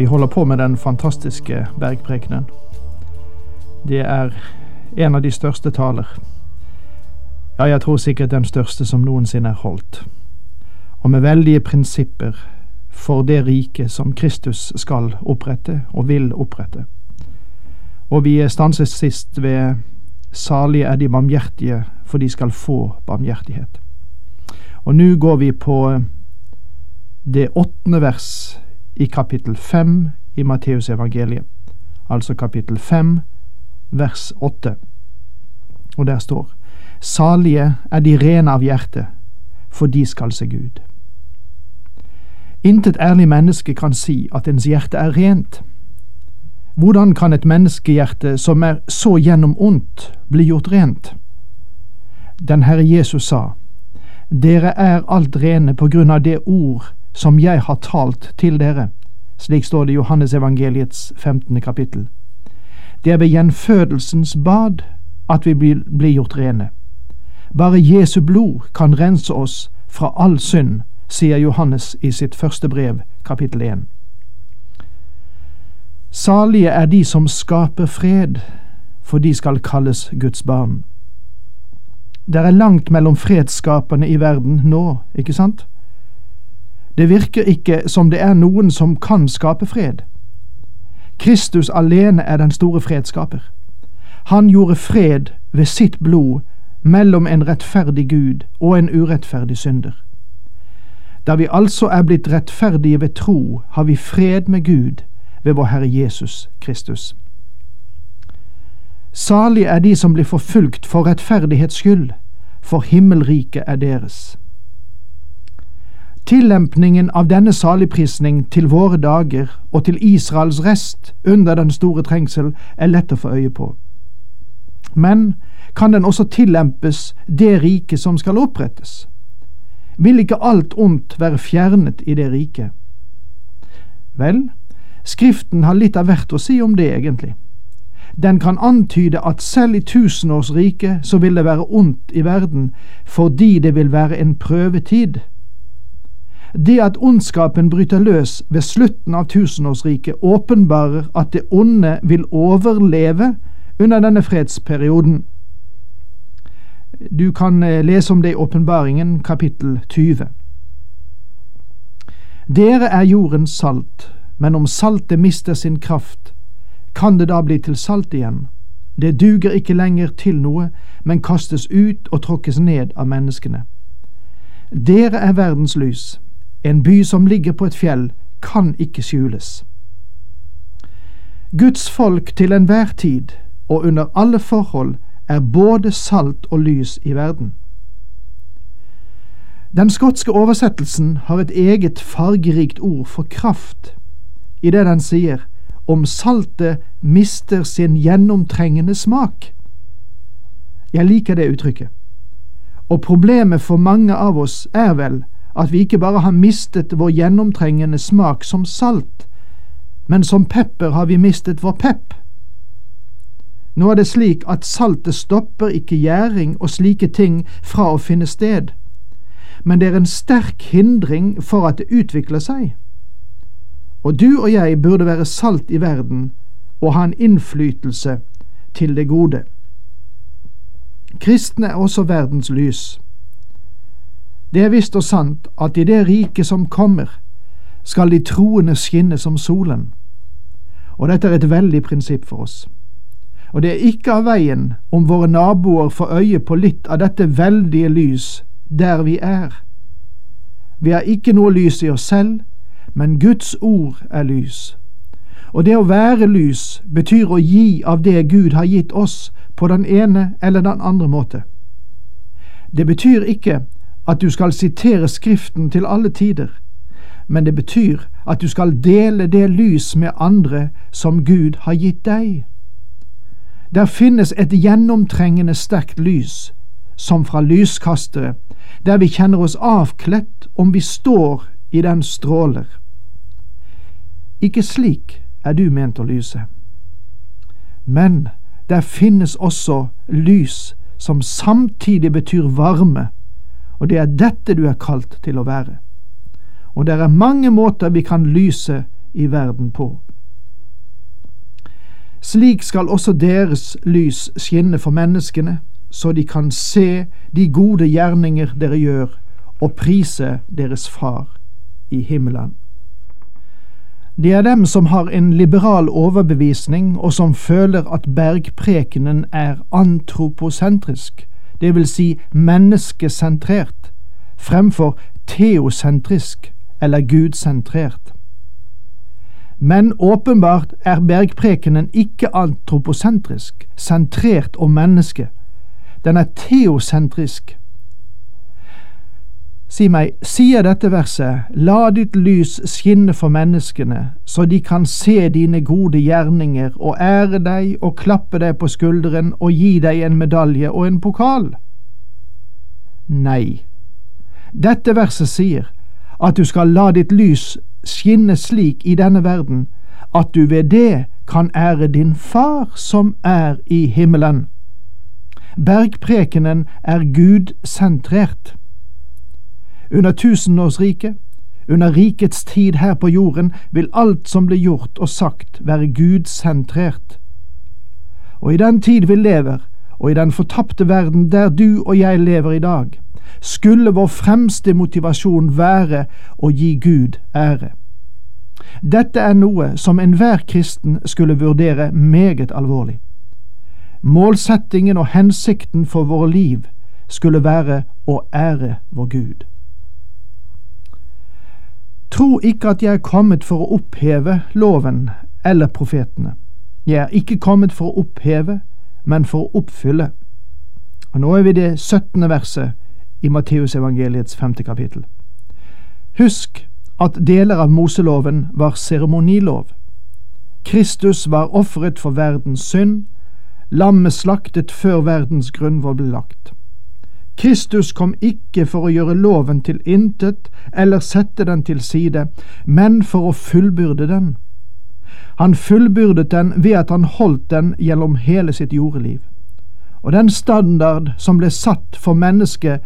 Vi holder på med den fantastiske bergprekenen. Det er en av de største taler. Ja, jeg tror sikkert den største som noensinne er holdt. Og med veldige prinsipper for det riket som Kristus skal opprette og vil opprette. Og vi stanses sist ved Salige er de barmhjertige, for de skal få barmhjertighet. Og nå går vi på det åttende vers i kapittel fem i Matteusevangeliet, altså kapittel fem, vers åtte. Og der står Salige er de rene av hjerte, for de skal se Gud. Intet ærlig menneske kan si at ens hjerte er rent. Hvordan kan et menneskehjerte som er så gjennom ondt, bli gjort rent? Den Herre Jesus sa, Dere er alt rene på grunn av det ord som jeg har talt til dere. Slik står det i Johannes evangeliets 15. kapittel. Det er ved gjenfødelsens bad at vi blir, blir gjort rene. Bare Jesu blod kan rense oss fra all synd, sier Johannes i sitt første brev, kapittel 1. Salige er de som skaper fred, for de skal kalles Guds barn. Det er langt mellom fredsskaperne i verden nå, ikke sant? Det virker ikke som det er noen som kan skape fred. Kristus alene er den store fredsskaper. Han gjorde fred ved sitt blod mellom en rettferdig Gud og en urettferdig synder. Da vi altså er blitt rettferdige ved tro, har vi fred med Gud ved vår Herre Jesus Kristus. Salige er de som blir forfulgt for rettferdighets skyld, for himmelriket er deres. Tillempningen av denne saligprisning til våre dager og til Israels rest under den store trengsel er lett å få øye på. Men kan den også tillempes det riket som skal opprettes? Vil ikke alt ondt være fjernet i det riket? Vel, Skriften har litt av hvert å si om det, egentlig. Den kan antyde at selv i tusenårsriket så vil det være ondt i verden fordi det vil være en prøvetid det at ondskapen bryter løs ved slutten av tusenårsriket, åpenbarer at det onde vil overleve under denne fredsperioden. Du kan eh, lese om det i Åpenbaringen kapittel 20. Dere er jordens salt, men om saltet mister sin kraft, kan det da bli til salt igjen? Det duger ikke lenger til noe, men kastes ut og tråkkes ned av menneskene. Dere er verdens lys. En by som ligger på et fjell, kan ikke skjules. Guds folk til enhver tid og under alle forhold er både salt og lys i verden. Den skotske oversettelsen har et eget fargerikt ord for kraft, i det den sier om saltet mister sin gjennomtrengende smak. Jeg liker det uttrykket. Og problemet for mange av oss er vel at vi ikke bare har mistet vår gjennomtrengende smak som salt, men som pepper har vi mistet vår pepp. Nå er det slik at saltet stopper ikke gjæring og slike ting fra å finne sted, men det er en sterk hindring for at det utvikler seg. Og du og jeg burde være salt i verden og ha en innflytelse til det gode. Kristne er også verdens lys. Det er visst og sant at i det riket som kommer, skal de troende skinne som solen. Og dette er et veldig prinsipp for oss. Og det er ikke av veien om våre naboer får øye på litt av dette veldige lys der vi er. Vi har ikke noe lys i oss selv, men Guds ord er lys. Og det å være lys betyr å gi av det Gud har gitt oss på den ene eller den andre måte. Det betyr ikke at du skal sitere Skriften til alle tider, men det betyr at du skal dele det lys med andre som Gud har gitt deg. Der finnes et gjennomtrengende sterkt lys, som fra lyskastere, der vi kjenner oss avkledt om vi står i den stråler. Ikke slik er du ment å lyse. Men der finnes også lys som samtidig betyr varme, og det er dette du er kalt til å være. Og det er mange måter vi kan lyse i verden på. Slik skal også deres lys skinne for menneskene, så de kan se de gode gjerninger dere gjør, og prise deres Far i himmelen. Det er dem som har en liberal overbevisning, og som føler at bergprekenen er antroposentrisk, det vil si menneskesentrert, fremfor teosentrisk eller gudsentrert. Men åpenbart er bergprekenen ikke antroposentrisk, sentrert om mennesket. Den er teosentrisk, Si meg, sier dette verset, la ditt lys skinne for menneskene, så de kan se dine gode gjerninger og ære deg og klappe deg på skulderen og gi deg en medalje og en pokal? Nei, dette verset sier at du skal la ditt lys skinne slik i denne verden at du ved det kan ære din Far som er i himmelen. Bergprekenen er gudsentrert. Under tusenårsriket, under rikets tid her på jorden, vil alt som blir gjort og sagt, være gudsentrert. Og i den tid vi lever, og i den fortapte verden der du og jeg lever i dag, skulle vår fremste motivasjon være å gi Gud ære. Dette er noe som enhver kristen skulle vurdere meget alvorlig. Målsettingen og hensikten for våre liv skulle være å ære vår Gud. Tro ikke at jeg er kommet for å oppheve loven eller profetene. Jeg er ikke kommet for å oppheve, men for å oppfylle. Og Nå er vi i det 17. verset i Matteusevangeliets femte kapittel. Husk at deler av Moseloven var seremonilov. Kristus var ofret for verdens synd, lammet slaktet før verdens grunnvoll ble lagt. Kristus kom ikke for å gjøre loven til intet eller sette den til side, men for å fullbyrde den. Han fullbyrdet den ved at han holdt den gjennom hele sitt jordeliv. Og den standard som ble satt for mennesket,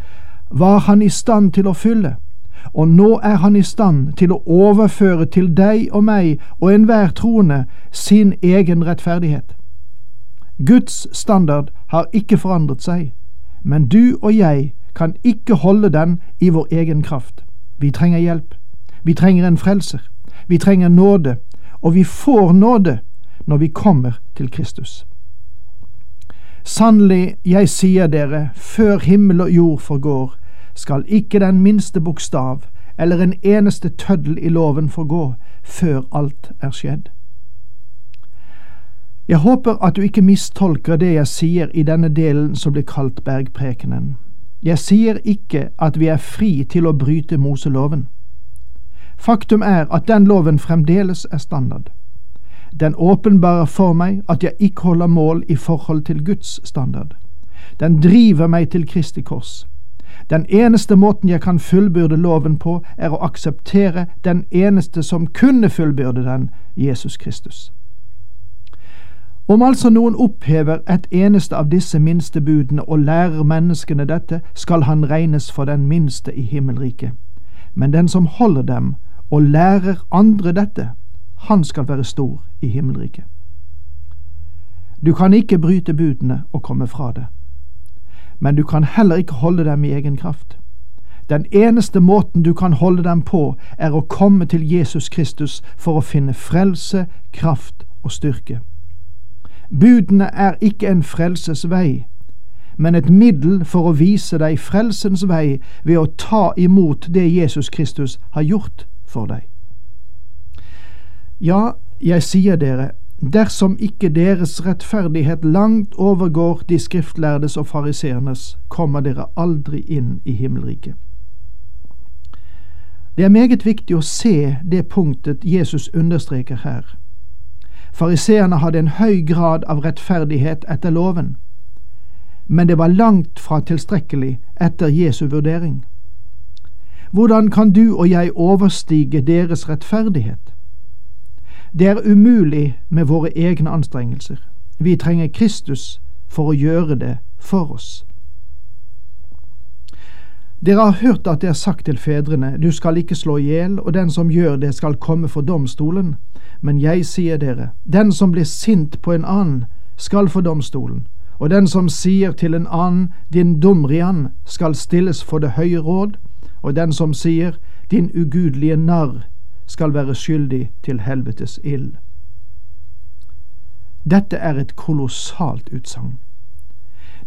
var han i stand til å fylle, og nå er han i stand til å overføre til deg og meg og enhver troende sin egen rettferdighet. Guds standard har ikke forandret seg men du og jeg kan ikke holde den i vår egen kraft. Vi trenger hjelp. Vi trenger en frelser. Vi trenger nåde, og vi får nåde når vi kommer til Kristus. Sannelig, jeg sier dere, før himmel og jord forgår, skal ikke den minste bokstav eller en eneste tøddel i loven forgå før alt er skjedd. Jeg håper at du ikke mistolker det jeg sier i denne delen som blir kalt bergprekenen. Jeg sier ikke at vi er fri til å bryte Moseloven. Faktum er at den loven fremdeles er standard. Den åpenbarer for meg at jeg ikke holder mål i forhold til Guds standard. Den driver meg til Kristi kors. Den eneste måten jeg kan fullbyrde loven på, er å akseptere den eneste som kunne fullbyrde den, Jesus Kristus. Om altså noen opphever et eneste av disse minste budene og lærer menneskene dette, skal han regnes for den minste i himmelriket. Men den som holder dem og lærer andre dette, han skal være stor i himmelriket. Du kan ikke bryte budene og komme fra det, men du kan heller ikke holde dem i egen kraft. Den eneste måten du kan holde dem på, er å komme til Jesus Kristus for å finne frelse, kraft og styrke. Budene er ikke en frelses vei, men et middel for å vise deg frelsens vei ved å ta imot det Jesus Kristus har gjort for deg. Ja, jeg sier dere, dersom ikke deres rettferdighet langt overgår de skriftlærdes og fariseernes, kommer dere aldri inn i himmelriket. Det er meget viktig å se det punktet Jesus understreker her. Fariseerne hadde en høy grad av rettferdighet etter loven, men det var langt fra tilstrekkelig etter Jesu vurdering. Hvordan kan du og jeg overstige deres rettferdighet? Det er umulig med våre egne anstrengelser. Vi trenger Kristus for å gjøre det for oss. Dere har hørt at det er sagt til fedrene, du skal ikke slå i hjel, og den som gjør det skal komme for domstolen. Men jeg sier dere, den som blir sint på en annen, skal for domstolen, og den som sier til en annen, din dumrian, skal stilles for det høye råd, og den som sier, din ugudelige narr, skal være skyldig til helvetes ild. Dette er et kolossalt utsagn.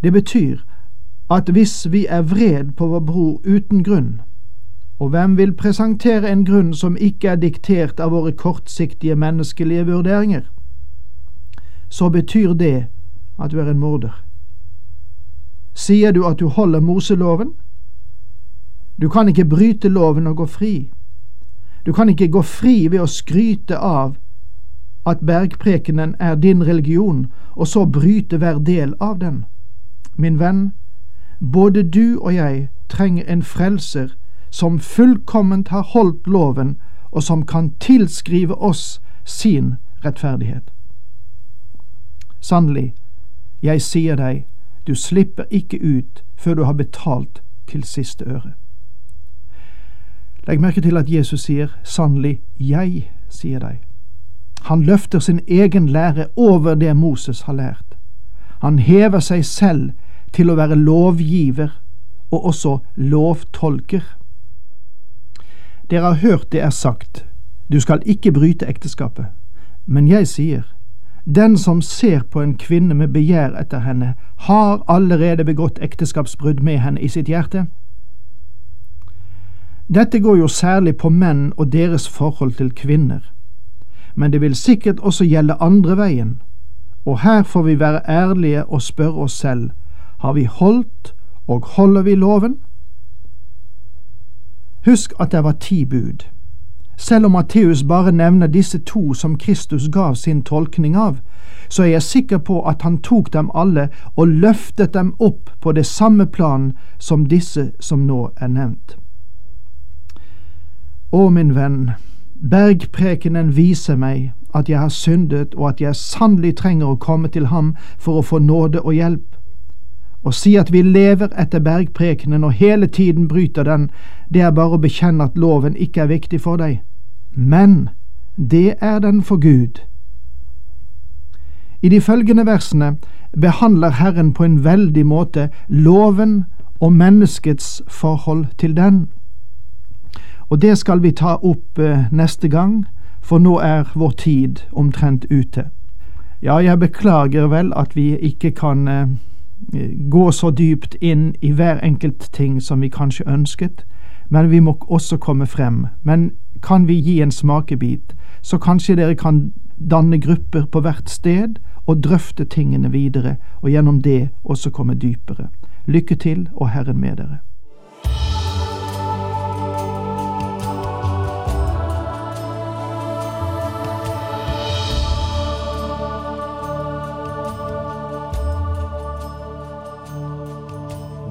Det betyr at hvis vi er vred på vår bror uten grunn, og hvem vil presentere en grunn som ikke er diktert av våre kortsiktige menneskelige vurderinger, så betyr det at du er en morder. Sier du at du holder Moseloven? Du kan ikke bryte loven og gå fri. Du kan ikke gå fri ved å skryte av at bergprekenen er din religion, og så bryte hver del av den. Min venn, både du og jeg trenger en frelser som fullkomment har holdt loven, og som kan tilskrive oss sin rettferdighet. Sannelig, jeg sier deg, du slipper ikke ut før du har betalt til siste øre. Legg merke til at Jesus sier sannelig, jeg sier deg. Han løfter sin egen lære over det Moses har lært. Han hever seg selv til å være lovgiver og også lovtolker. Dere har hørt det er sagt, du skal ikke bryte ekteskapet. Men jeg sier, den som ser på en kvinne med begjær etter henne, har allerede begått ekteskapsbrudd med henne i sitt hjerte. Dette går jo særlig på menn og deres forhold til kvinner, men det vil sikkert også gjelde andre veien, og her får vi være ærlige og spørre oss selv, har vi holdt og holder vi loven? Husk at det var ti bud. Selv om Matteus bare nevner disse to som Kristus gav sin tolkning av, så er jeg sikker på at han tok dem alle og løftet dem opp på det samme plan som disse som nå er nevnt. Å, min venn, bergprekenen viser meg at jeg har syndet, og at jeg sannelig trenger å komme til ham for å få nåde og hjelp. Å si at vi lever etter bergprekenen og hele tiden bryter den, det er bare å bekjenne at loven ikke er viktig for deg. Men det er den for Gud. I de følgende versene behandler Herren på en veldig måte loven og menneskets forhold til den. Og det skal vi ta opp eh, neste gang, for nå er vår tid omtrent ute. Ja, jeg beklager vel at vi ikke kan eh, gå så dypt inn i hver enkelt ting som vi kanskje ønsket, men vi må også komme frem. Men kan vi gi en smakebit, så kanskje dere kan danne grupper på hvert sted og drøfte tingene videre, og gjennom det også komme dypere. Lykke til, og Herren med dere.